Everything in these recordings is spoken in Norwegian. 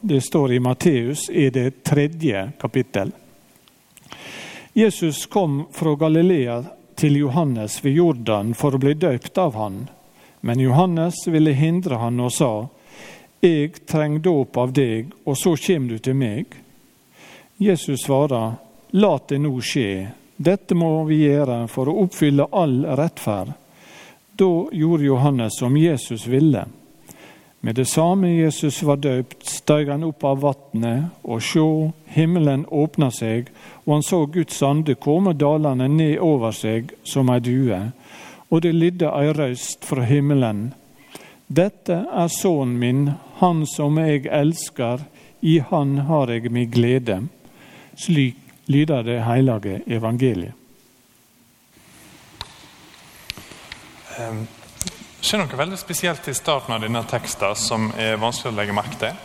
Det står i Matteus i det tredje kapittel. Jesus kom fra Galilea til Johannes ved Jordan for å bli døpt av han. Men Johannes ville hindre han og sa, Jeg treng dåp av deg, og så kommer du til meg. Jesus svarer, La det nå skje. Dette må vi gjøre for å oppfylle all rettferd. Da gjorde Johannes som Jesus ville. Med det samme Jesus var døpt, steg han opp av vannet, og sjå, himmelen åpna seg, og han så Guds ande komme dalene ned over seg som ei due, og det lydde ei røyst fra himmelen. Dette er sønnen min, han som jeg elsker, i han har jeg mi glede. Slik lyder det hellige evangeliet. Um skjer noe veldig spesielt i starten av denne teksten som er vanskelig å legge merke til.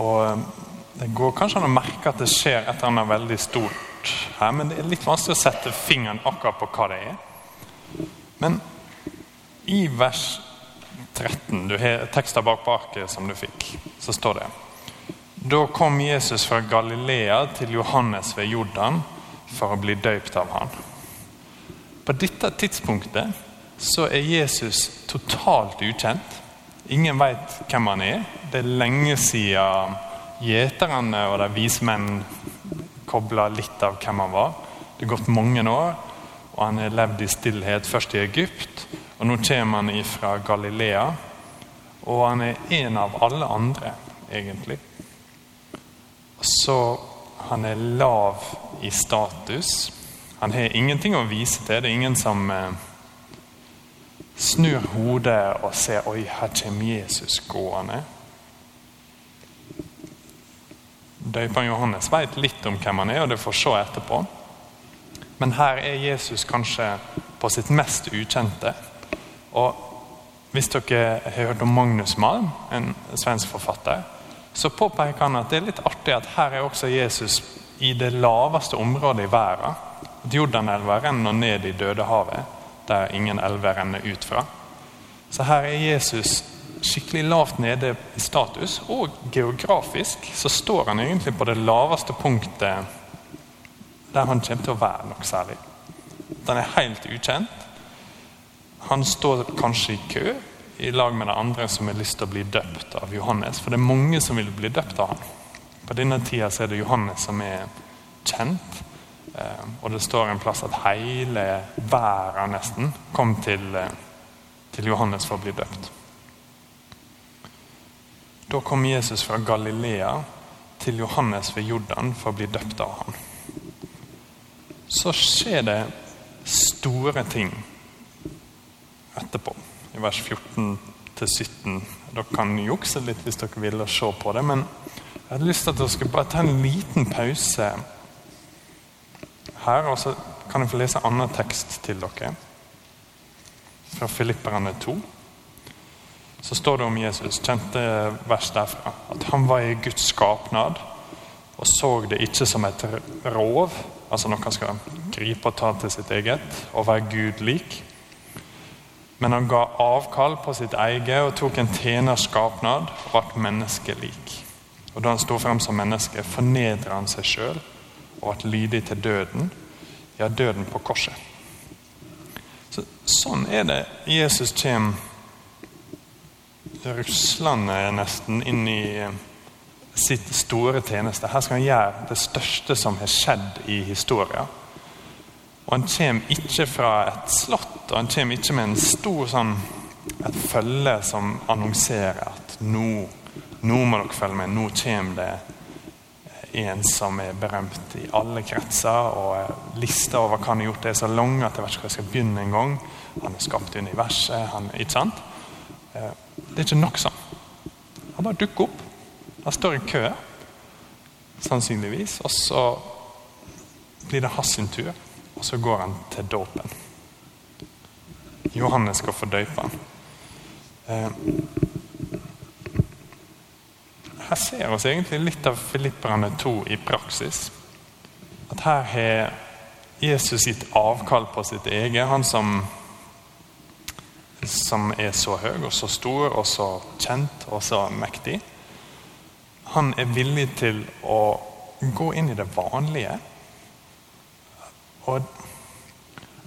Og eh, Det går kanskje an å merke at det skjer et eller annet veldig stort her, men det er litt vanskelig å sette fingeren akkurat på hva det er. Men i vers 13, du har teksten bak baket som du fikk, så står det Da kom Jesus fra Galilea til Johannes ved Jordan for å bli døypt av han. På dette tidspunktet så er Jesus totalt ukjent. Ingen veit hvem han er. Det er lenge siden gjeterne og de vise menn kobla litt av hvem han var. Det er gått mange år, og han har levd i stillhet først i Egypt. Og nå kommer han fra Galilea, og han er en av alle andre, egentlig. Så han er lav i status. Han har ingenting å vise til. Det er ingen som eh, snur hodet og ser oi, her kommer Jesus gående. Døperen Johannes vet litt om hvem han er, og det får se etterpå. Men her er Jesus kanskje på sitt mest ukjente. Og hvis dere har hørt om Magnus Malm, en svensk forfatter, så påpeker han at det er litt artig at her er også Jesus i det laveste området i verden. Jordanelva renner ned i Dødehavet der ingen elver renner ut fra. Så her er Jesus skikkelig lavt nede i status, og geografisk så står han egentlig på det laveste punktet der han kommer til å være noe særlig. Den er helt ukjent. Han står kanskje i kø i lag med de andre som har lyst til å bli døpt av Johannes. For det er mange som vil bli døpt av ham. På denne tida er det Johannes som er kjent. Eh, og det står en plass at hele verden nesten kom til, eh, til Johannes for å bli døpt. Da kom Jesus fra Galilea til Johannes ved Jordan for å bli døpt av ham. Så skjer det store ting etterpå, i vers 14-17. Dere kan jukse litt hvis dere vil se på det, men jeg hadde lyst til at dere skal bare ta en liten pause her. Og så kan jeg få lese en annen tekst til dere. Fra Filipperne 2. Så står det om Jesus, kjente vers derfra, at han var i Guds skapnad og så det ikke som et rov, altså noe han skal gripe og ta til sitt eget, og være Gud lik. Men han ga avkall på sitt eget og tok en tjeners skapnad og ble menneskelik. Og da han sto frem som menneske, fornedra han seg sjøl og vært lydig til døden, ja, døden på korset. Så, sånn er det. Jesus kommer ruslende nesten inn i eh, sitt store tjeneste. Her skal han gjøre det største som har skjedd i historien. Og Han kommer ikke fra et slott, og han kommer ikke med en stor sånn, et følge som annonserer at nå, nå må dere følge med, nå kommer det en som er berømt i alle kretser. og Lista over hva han har gjort, er så lang at jeg vet ikke hvor jeg skal begynne en gang. Han har skapt universet. Han, ikke sant? Eh, det er ikke nok sånn. Han bare dukker opp. Han står i kø, sannsynligvis. Og så blir det hans tur, og så går han til dåpen. Johannes skal få døype han. Her ser vi egentlig litt av Filipperne 2 i praksis. At her har Jesus gitt avkall på sitt eget. Han som, som er så høy og så stor og så kjent og så mektig. han er villig til å gå inn i det vanlige. Og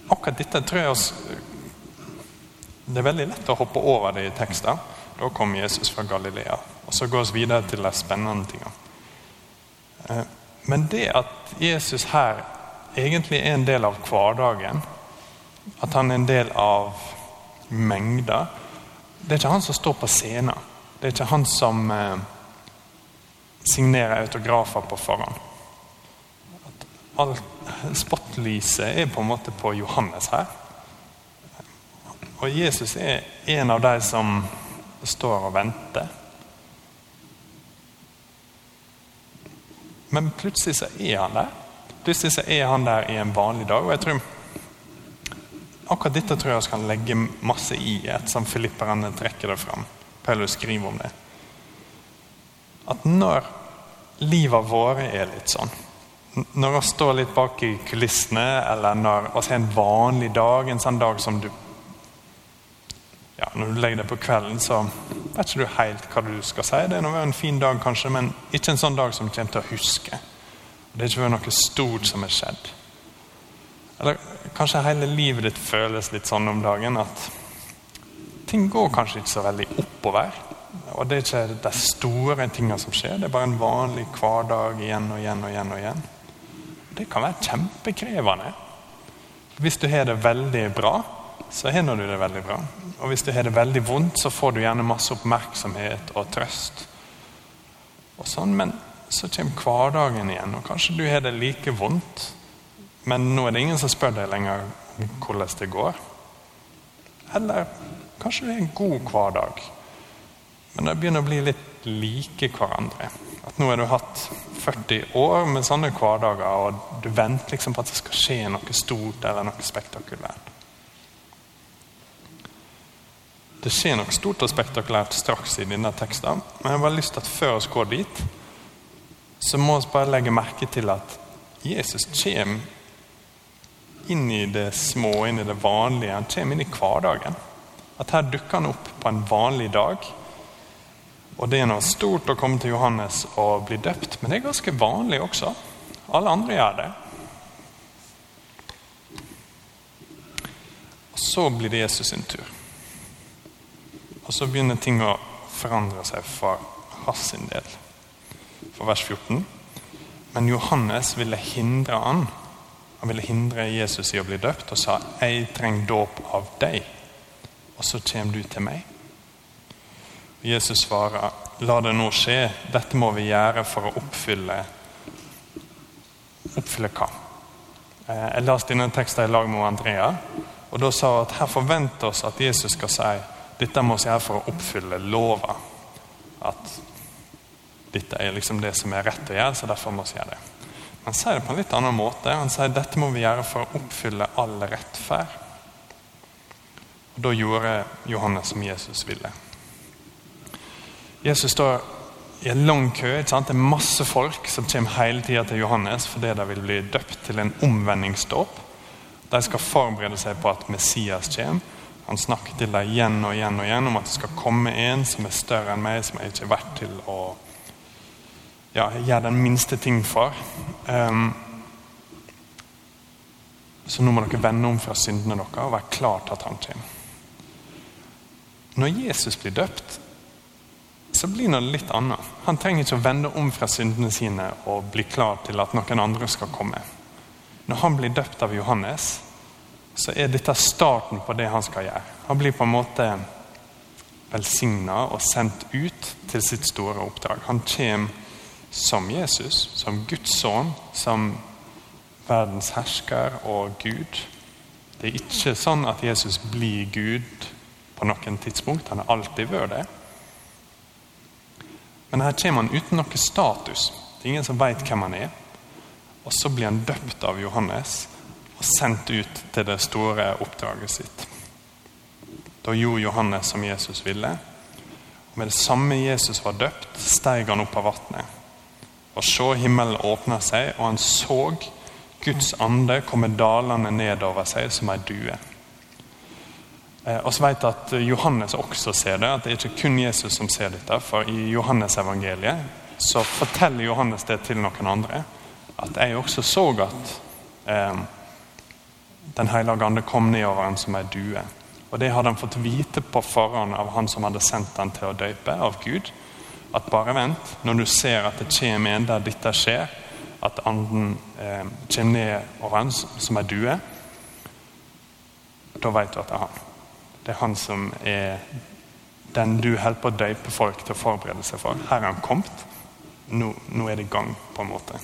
akkurat dette tror jeg Det er veldig lett å hoppe over det i tekster. Da kom Jesus fra Galilea. Så gå oss videre til de spennende tingene. Eh, men det at Jesus her egentlig er en del av hverdagen, at han er en del av mengder Det er ikke han som står på scenen. Det er ikke han som eh, signerer autografer på forhånd. All Spotlyset er på en måte på Johannes her. Og Jesus er en av de som står og venter. Men plutselig så er han der. Plutselig så er han der i en vanlig dag. og jeg tror Akkurat dette tror jeg vi kan legge masse i et som filipperne trekker det fram. Paulus skriver om det. At når livet vårt er litt sånn Når vi står litt bak i kulissene, eller når vi har en vanlig dag, en sånn dag som du Når du legger deg på kvelden, så vet ikke du helt hva du skal si. Det er en fin dag, kanskje, men ikke en sånn dag som du kommer til å huske. Det er ikke noe stort som er skjedd. Eller kanskje hele livet ditt føles litt sånn om dagen at ting går kanskje ikke så veldig oppover. Og det er ikke de store tingene som skjer, det er bare en vanlig hverdag igjen og igjen og igjen. og igjen. Det kan være kjempekrevende. Hvis du har det veldig bra, så har du det veldig bra. Og hvis du har det veldig vondt, så får du gjerne masse oppmerksomhet og trøst. Og sånn, Men så kommer hverdagen igjen, og kanskje du har det like vondt. Men nå er det ingen som spør deg lenger hvordan det går. Eller kanskje du har en god hverdag. Men det begynner å bli litt like hverandre. At nå har du hatt 40 år med sånne hverdager, og du venter liksom på at det skal skje noe stort eller noe spektakulært. Det skjer noe stort og spektakulært straks i denne teksten, men jeg har bare lyst til at før vi går dit, så må vi bare legge merke til at Jesus kommer inn i det små, inn i det vanlige. Han kommer inn i hverdagen. At her dukker han opp på en vanlig dag. Og det er noe stort å komme til Johannes og bli døpt, men det er ganske vanlig også. Alle andre gjør det. Og Så blir det Jesus sin tur. Og så begynner ting å forandre seg for hans del. For vers 14. Men Johannes ville hindre han. Han ville hindre Jesus i å bli døpt og sa 'Jeg trenger dåp av deg, og så kommer du til meg'. Og Jesus svarer 'La det nå skje. Dette må vi gjøre for å oppfylle Oppfylle hva? Eh, jeg leste denne teksten i lag med Andrea, og da sa hun at her forventer oss at Jesus skal si dette må vi gjøre for å oppfylle lova. At dette er liksom det som er rett å gjøre, så derfor må vi gjøre det. Han sier det på en litt annen måte. Han sier dette må vi gjøre for å oppfylle all rettferd. Og Da gjorde Johannes som Jesus ville. Jesus står i en lang kø. Det er masse folk som kommer hele tida til Johannes fordi de vil bli døpt til en omvendingsdåp. De skal forberede seg på at Messias kommer. Han snakker til deg igjen og igjen og igjen om at det skal komme en som er større enn meg, som jeg ikke er verdt til å ja, gjøre den minste ting for. Um, så nå må dere vende om fra syndene deres og være klar til at han kommer. Når Jesus blir døpt, så blir det litt annet. Han trenger ikke å vende om fra syndene sine og bli klar til at noen andre skal komme. Når han blir døpt av Johannes, så er dette starten på det han skal gjøre. Han blir på en måte velsigna og sendt ut til sitt store oppdrag. Han kommer som Jesus, som Guds sønn, som verdens hersker og Gud. Det er ikke sånn at Jesus blir Gud på noen tidspunkt. Han har alltid vært det. Men her kommer han uten noe status. Det er ingen som vet hvem han er. Og så blir han døpt av Johannes og sendt ut til det store oppdraget sitt. Da gjorde Johannes som Jesus ville. Og Med det samme Jesus var døpt, steg han opp av vannet. Og så himmelen åpna seg, og han så Guds ande komme dalende nedover seg som ei due. Eh, og så vet at Johannes også ser det, at det er ikke kun Jesus som ser dette. For i Johannes evangeliet så forteller Johannes det til noen andre. At jeg også så at eh, Den hellige ande kom ned over en som ei due. Og Det hadde han fått vite på forhånd av han som hadde sendt han til å døpe, av Gud. At bare vent, når du ser at det kommer en der dette skjer, at anden eh, kommer ned over en som ei due, da vet du at det er han. Det er han som er den du holder på å døype folk til å forberede seg for. Her er han kommet. Nå, nå er det i gang, på en måte.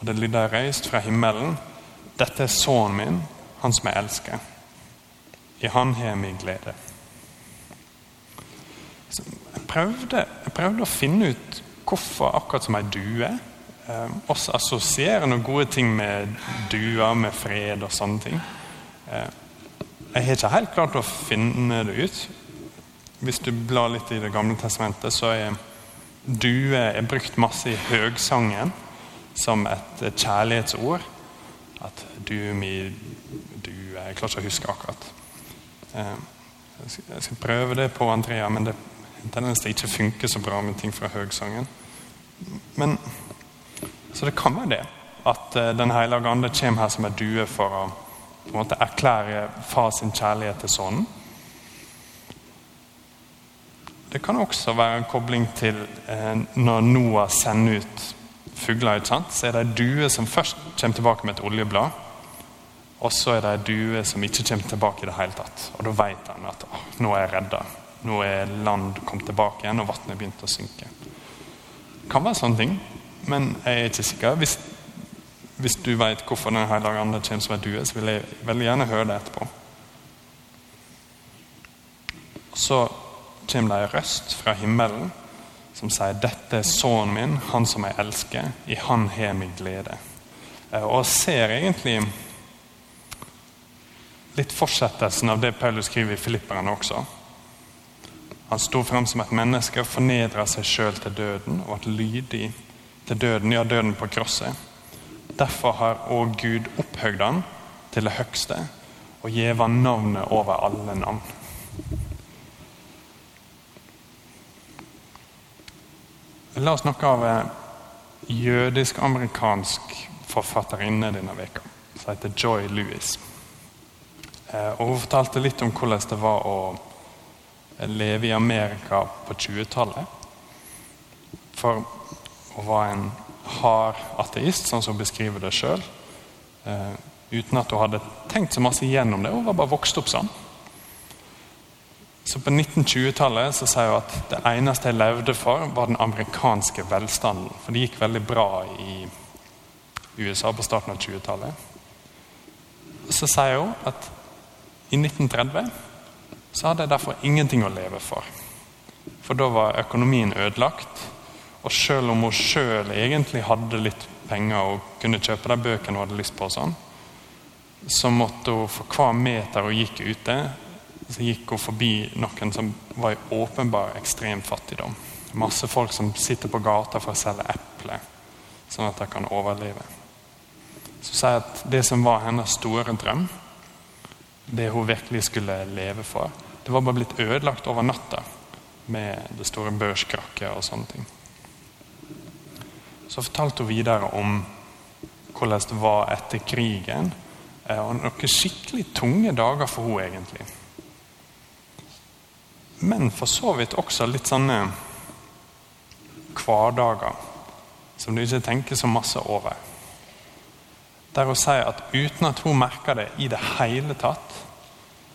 Og det lyder røyst fra himmelen. Dette er sønnen min, han som jeg elsker. I han har jeg min glede. Jeg, prøvde, jeg prøvde å finne ut hvorfor akkurat som ei due eh, også assosierer noen gode ting med duer, med fred og sånne ting. Eh, jeg har ikke helt klart å finne det ut. Hvis du blar litt i Det gamle testamentet, så er due er brukt masse i høgsangen som et kjærlighetsord. At du mi du Jeg klarer ikke å huske akkurat. Eh, jeg skal prøve det på Andrea, men det tendens ikke funker så bra med ting fra høgsangen. Men, så det kan være det. At uh, Den hellige ande kommer her som en due for å på en måte erklære far sin kjærlighet til sønnen. Det kan også være en kobling til eh, når Noah sender ut fugler. Så er det ei due som først kommer tilbake med et oljeblad. Og så er det ei due som ikke kommer tilbake i det hele tatt. Og da vet han at å, nå er jeg redda. Nå er land kommet tilbake igjen, og vannet begynt å synke. Det kan være sånne ting, men jeg er ikke sikker. Hvis hvis du vet hvorfor Den hellige ande kommer som ei due, så vil jeg veldig gjerne høre det etterpå. Så kommer det ei røst fra himmelen som sier 'Dette er sønnen min, han som jeg elsker. I han har min glede'. Eh, og ser egentlig litt fortsettelsen av det Paulus skriver i Filipperne også. Han sto frem som et menneske og fornedra seg sjøl til døden og ble lydig til døden, ja, døden på krosset. Derfor har òg Gud opphøyd han til det høgste og gjeva navnet over alle navn. La oss snakke av jødisk-amerikansk forfatterinne denne veka, som heter Joy Louis. Eh, og Hun fortalte litt om hvordan det var å leve i Amerika på 20-tallet. For hun var en hard ateist, sånn som hun beskriver det sjøl. Uh, uten at hun hadde tenkt så masse gjennom det. Hun var bare vokst opp sånn. Så På 1920-tallet så sier hun at det eneste jeg levde for, var den amerikanske velstanden. For det gikk veldig bra i USA på starten av 20-tallet. Så sier hun at i 1930 så hadde jeg derfor ingenting å leve for. For da var økonomien ødelagt. Og selv om hun sjøl egentlig hadde litt penger og kunne kjøpe de bøkene hun hadde lyst på, sånn, så måtte hun for hver meter hun gikk ute, så gikk hun forbi noen som var i åpenbar ekstrem fattigdom. Masse folk som sitter på gata for å selge epler, sånn at de kan overleve. Så sier jeg at det som var hennes store drøm, det hun virkelig skulle leve for, det var bare blitt ødelagt over natta med det store børskrakket og sånne ting. Så fortalte hun videre om hvordan det var etter krigen. Eh, og noen skikkelig tunge dager for henne, egentlig. Men for så vidt også litt sånne hverdager som du ikke tenker så masse over. Der hun sier at uten at hun merka det i det hele tatt,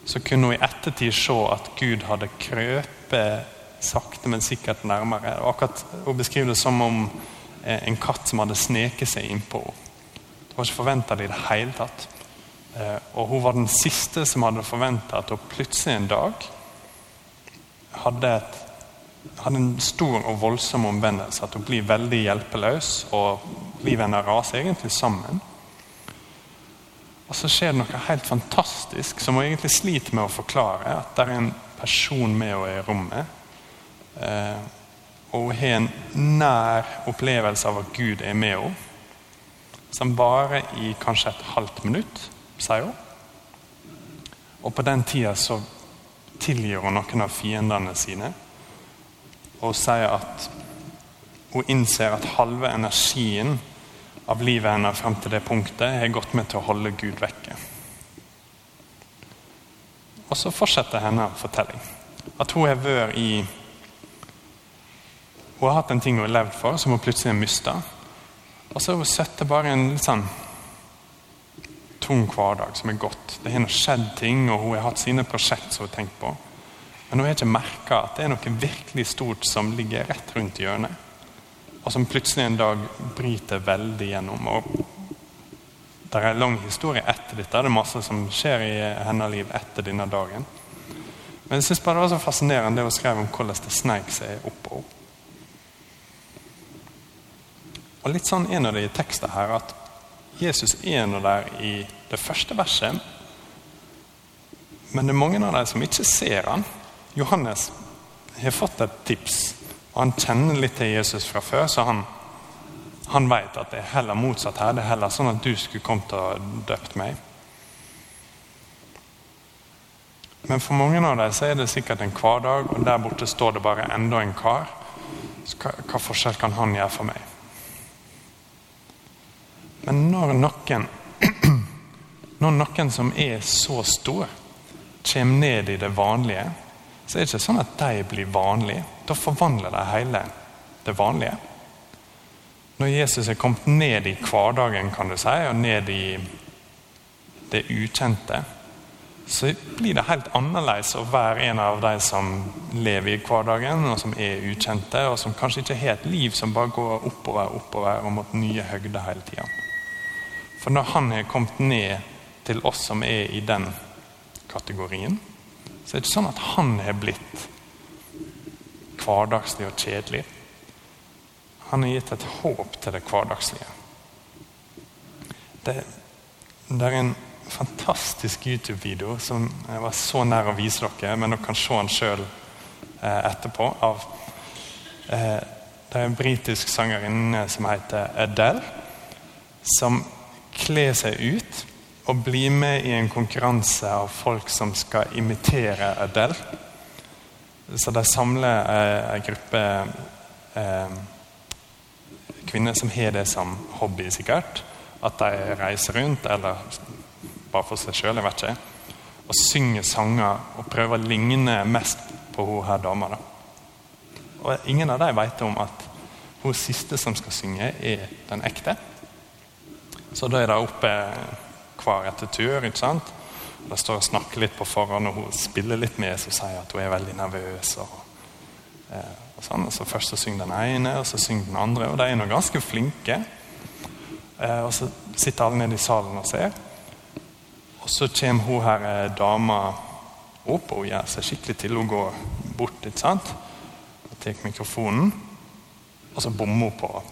så kunne hun i ettertid se at Gud hadde krøpet sakte, men sikkert nærmere. Og akkurat Hun beskriver det som om Eh, en katt som hadde sneket seg innpå henne. Det var ikke forventa i det hele tatt. Eh, og hun var den siste som hadde forventa at hun plutselig en dag hadde, et, hadde, en stor og voldsom omvendelse. At hun blir veldig hjelpeløs, og livet hennes raser egentlig sammen. Og så skjer det noe helt fantastisk som hun egentlig sliter med å forklare. At det er en person med henne i rommet. Eh, og hun har en nær opplevelse av at Gud er med henne. Som varer i kanskje et halvt minutt, sier hun. Og på den tida så hun noen av fiendene sine. Og sier at hun innser at halve energien av livet hennes frem til det punktet har gått med til å holde Gud vekke. Og så fortsetter hennes fortelling. At hun har vært i Hun har hatt en ting hun har levd for, som hun plutselig har mista. Og så har hun sittet bare en litt sånn tung hverdag som er gått. Det har skjedd ting, og hun har hatt sine prosjekt som hun har tenkt på. Men hun har ikke merka at det er noe virkelig stort som ligger rett rundt hjørnet. Og som plutselig en dag bryter veldig gjennom. og Det er en lang historie etter dette. Det er masse som skjer i hennes liv etter denne dagen. Men jeg synes bare det var så fascinerende det hun skrev om hvordan det sneik seg opp på henne. Og litt sånn er det i teksten her at Jesus er nå der i det første verset. Men det er mange av dem som ikke ser han. Johannes har fått et tips. Han kjenner litt til Jesus fra før, så han, han vet at det er heller motsatt her. Det er heller sånn at du skulle kommet og døpt meg. Men for mange av dem så er det sikkert en hverdag, og der borte står det bare enda en kar. Hva, hva forskjell kan han gjøre for meg? Men når noen, når noen som er så stor, kommer ned i det vanlige, så er det ikke sånn at de blir vanlige. Da forvandler de hele det vanlige. Når Jesus er kommet ned i hverdagen kan du si, og ned i det ukjente, så blir det helt annerledes å være en av de som lever i hverdagen, og som er ukjente, og som kanskje ikke har et liv som bare går oppover oppover og mot nye høgder hele tida. For når han er kommet ned til oss som er i den kategorien, så er det ikke sånn at han har blitt hverdagslig og kjedelig. Han har gitt et håp til det hverdagslige. Det, det er en fantastisk YouTube-video som jeg var så nær å vise dere, men dere kan se den sjøl eh, etterpå. av eh, Det er en britisk sangerinne som heter Adele, som kler seg ut og bli med i en konkurranse av folk som skal imitere Adele. Så de samler en gruppe eh, kvinner som har det som hobby, sikkert. At de reiser rundt, eller bare for seg sjøl, jeg vet ikke. Og synger sanger og prøver å ligne mest på hun her dama. Da. Og ingen av dem vet om at hun siste som skal synge, er den ekte. Så da er det oppe hver etter tur. ikke sant? Da står og snakker litt på forhånd, og hun spiller litt med og sier at hun er veldig nervøs. og, eh, og sånn. Så Først så synger den ene, og så synger den andre. Og de er nå ganske flinke. Eh, og så sitter alle nede i salen og ser. Og så kommer hun her eh, dama opp, og hun gjør seg skikkelig til. Hun går bort ikke sant? og tar mikrofonen, og så bommer hun på.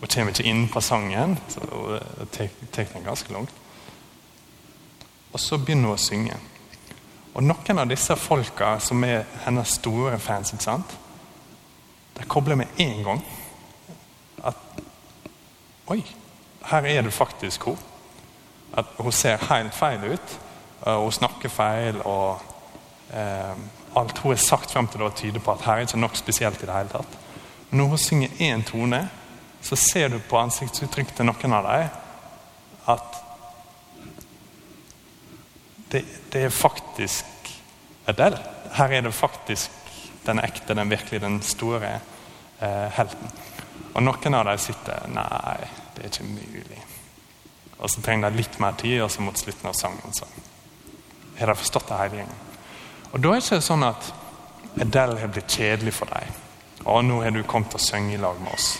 Og kommer ikke inn på sangen. og det tar den ganske langt. Og så begynner hun å synge. Og noen av disse folka som er hennes store fans, ikke sant? de kobler med en gang at Oi, her er det faktisk hun. At hun ser helt feil ut. Hun snakker feil. og eh, Alt hun har sagt frem til da, tyder på at her er ikke nok spesielt i det hele tatt. Når hun synger én tone, så ser du på ansiktsuttrykk til noen av dem at det, det er faktisk Adele. Her er det faktisk den ekte, den virkelig den store eh, helten. Og noen av dem sitter Nei, det er ikke mulig. Og så trenger de litt mer tid, og så mot slutten av sangen så har de forstått det hele gjengen. Og da er det ikke sånn at Adele har blitt kjedelig for deg. Og nå har du kommet å synge i lag med oss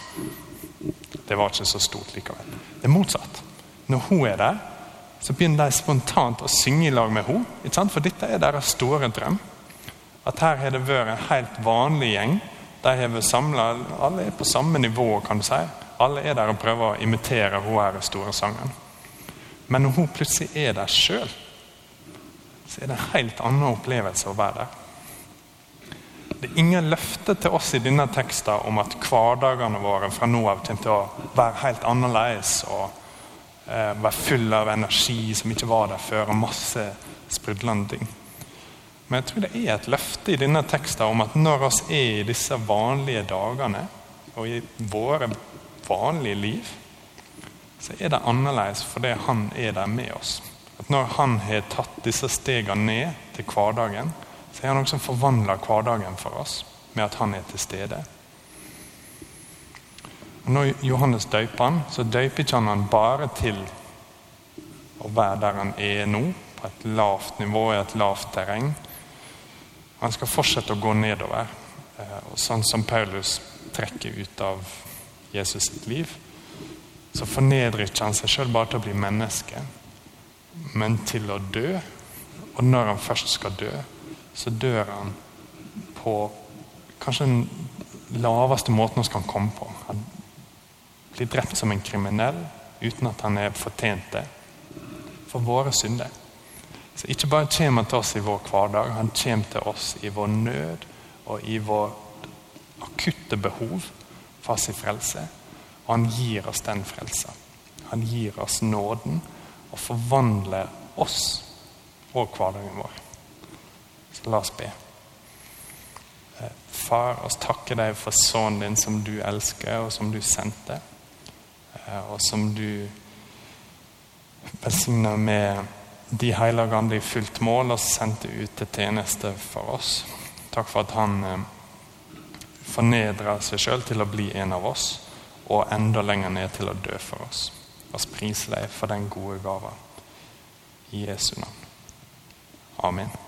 det var ikke så stort likevel. Det er motsatt. Når hun er der, så begynner de spontant å synge i lag med henne. For dette er deres store drøm. At her har det vært en helt vanlig gjeng. De har vært samla, alle er på samme nivå, kan du si. Alle er der og prøver å imitere hun her store sangen. Men når hun plutselig er der sjøl, så er det en helt annen opplevelse å være der. Det er ingen løfte til oss i denne teksten om at hverdagene våre fra nå av kommer til å være helt annerledes og eh, være full av energi som ikke var der før, og masse sprudlende ting. Men jeg tror det er et løfte i denne teksten om at når oss er i disse vanlige dagene, og i våre vanlige liv, så er det annerledes fordi han er der med oss. At Når han har tatt disse stegene ned til hverdagen, er han også forvandler hverdagen for oss med at han er til stede. Og når Johannes døper han, så døper ikke han han bare til å være der han er nå, på et lavt nivå, i et lavt terreng. Han skal fortsette å gå nedover. Eh, Sånn som Paulus trekker ut av Jesus sitt liv, så fornedrer ikke han seg sjøl bare til å bli menneske, men til å dø. Og når han først skal dø, så dør han på kanskje den laveste måten vi kan komme på. Han blir drept som en kriminell uten at han er fortjent det. For våre synder. Så ikke bare kommer han til oss i vår hverdag, han kommer til oss i vår nød og i vår akutte behov for sin frelse. Og han gir oss den frelsa. Han gir oss nåden og forvandler oss og hverdagen vår. La oss be. Eh, far, oss takker deg for sønnen din som du elsker, og som du sendte. Eh, og som du velsigna med de hellige ande i fullt mål og sendte ut til tjeneste for oss. Takk for at han fornedra seg sjøl til å bli en av oss, og enda lenger ned til å dø for oss. Oss priser deg for den gode gava. I Jesu navn. Amen.